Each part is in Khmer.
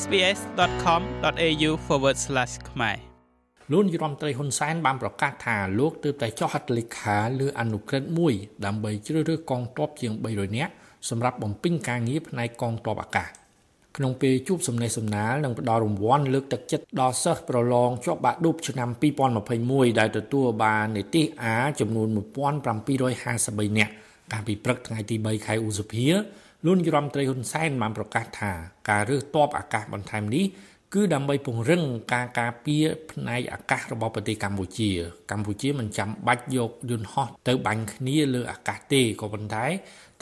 sbs.com.au/ ខ្មែរលោកនាយរដ្ឋមន្ត្រីហ៊ុនសែនបានប្រកាសថាលោកទើបតែចុះហត្ថលេខាលើអនុក្រឹត្យមួយដើម្បីជ្រើសរើសកងទ័ពជាង300នាក់សម្រាប់បំពេញការងារផ្នែកកងទ័ពអាកាសក្នុងពេលជួបសំណេះសំណាលនិងផ្ដល់រង្វាន់លើកទឹកចិត្តដល់សិស្សប្រឡងជាប់បាក់ឌុបឆ្នាំ2021ដែលទទួលបាននិទេស A ចំនួន1753នាក់កាលពីព្រឹកថ្ងៃទី3ខែឧសភា លោកនាយរដ្ឋមន្ត្រីហ៊ុនសែនបានប្រកាសថាការរើសទ័ពអាកាសបន្ថែមនេះគឺដើម្បីពង្រឹងការការពារផ្នែកអាកាសរបស់ប្រទេសកម្ពុជា កម្ពុជាមិនចាំបាច់យកយន្តហោះទៅបាញ់គ្នាលើអាកាសទេក៏ប៉ុន្តែ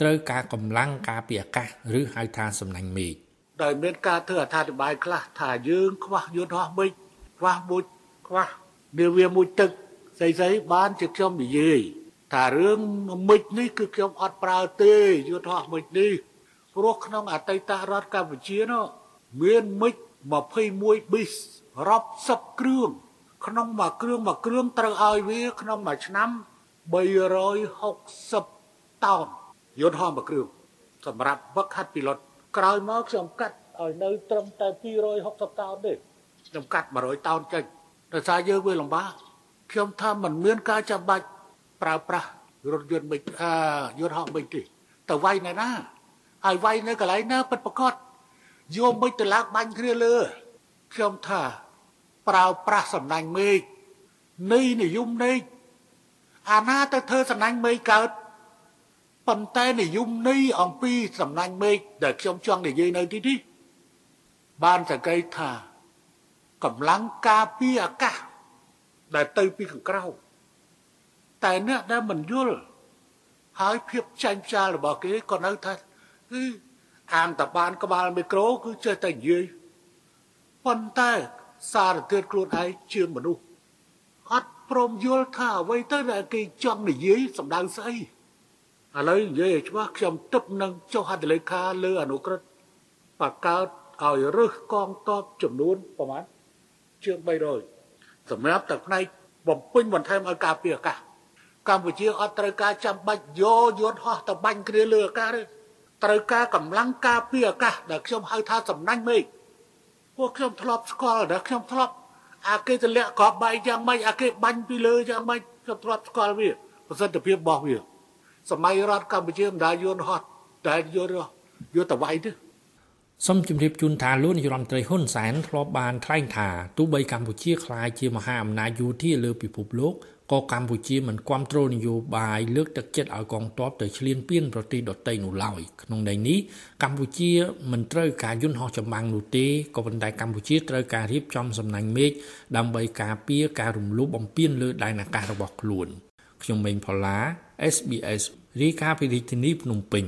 ត្រូវការកម្លាំងការពារអាកាសឬហៅថាសំណាញ់មេឃដោយមានការធ្វើអត្ថាធិប្បាយខ្លះថាយើង ខ្វះយន្តហោះមេឃខ្វះមួយខ្វះនាវាមួយទឹកស្អីស្អីបានជាខ្ញុំនិយាយថារឿងមិចនេះគឺខ្ញុំអត់ប្រើទេយន្តហោះមិចនេះ ព្រោះក្នុងអតីតរដ្ឋកម្ពុជានោះមានមិច21 bis រាប់សិបគ្រឿងក្នុងមួយគ្រឿងមួយគ្រឿងត្រូវឲ្យវា ក្នុងមួយឆ្នាំ360តោនយន្តហោះមួយគ្រឿងសម្រាប់វឹកហាត់ពីលុតក្រោយមកខ្ញុំកាត់ឲ្យនៅត្រឹមតែ260តោនទេខ្ញុំកាត់100តោនចេញដោយសារយើងវាលំបាកខ្ញុំថាมันមានការចាំបាច់ប្រើប្រាស់រថយន្តមិនអឺយន្តហោះមិនទេទៅវាយនៅណា ហើយវាយនៅកន្លែងណាពិតប្រកបយកមិនទៅឡើងបាញ់គ្នាលើខ្ញុំថាប្រើប្រាស់សំណាញ់មេឃនៃនិយមនៃអាណាទៅធ្វើសំណាញ់មេឃកើតប៉ុន្តែនិយមនៃអំពីសំណាញ់មេឃដែលខ្ញុំចង់និយាយនៅទីនេះបានសង្កេតថាកម្លាំងការពារអាកាសដែលទៅពីខាងក្រៅតែអ្នកដែលមិនយល់ហើយភាពចាញ់ផ្សាលរបស់គេក៏នៅថាគឺ អាងតបានក្បាលមីក្រូគឺចេះតែនិយាយប៉ុន្តែសារធាតុខ្លួនឯងជាមនុស្សអត់ព្រមយល់ថាអ្វីទៅដែលគេចង់និយាយសម្ដៅស្អីឥឡូវនិយាយឲ្យច្បាស់ខ្ញុំទឹកនឹងចុះហត្ថលេខាលើអនុក្រឹត្យបកកើតឲ្យរើសកងតបចំនួនប្រមាណជាង300សម្រាប់តែផ្នែកបំពេញបន្ថែមឲ្យការពារអាកាសកម្ពុជាអត់ត្រូវការចាំបាច់យកយន្តហោះទៅបាញ់គ្នាលើអាកាសទេ ត្រូវការកម្លាំងការពារអាកាសដែលខ្ញុំហៅថាសំណាញ់មេឃពួកខ្ញុំធ្លាប់ស្គាល់ដែលខ្ញុំធ្លាប់អាគេទម្លាក់ក្របបែកយ៉ាងម៉េចអាគេបាញ់ពីលើយ៉ាងម៉េចខ្ញុំធ្លាប់ស្គាល់វាប្រសិទ្ធភាពរបស់វាសម័យរដ្ឋកម្ពុជាមិនដែលយន្តហោះតែយន្តយន្តតវៃទេ សូមជម្រាបជូនថាលោកនាយរដ្ឋមន្ត្រីហ៊ុនសែនធ្លាប់បានថ្លែងថាទោះបីកម្ពុជាក្លាយជាមហាអំណាចយោធាលើពិភពលោកក៏កម្ពុជាមិនគ្រប់គ្រងនយោបាយលើកទឹកចិត្តឲ្យកងទ័ពទៅឈ្លានពានប្រទេសដទៃនោះឡើយក្នុងន័យនេះកម្ពុជាមិនត្រូវការយន្តហោះចម្បាំងនោះទេក៏ប៉ុន្តែកម្ពុជាត្រូវការរៀបចំសំណាញ់មេឃដើម្បីការពារការរំលោភបំពានលើដែនអាកាសរបស់ខ្លួនខ្ញុំម៉េងផល្លា SBS រាយការណ៍ពីរាជធានីភ្នំពេញ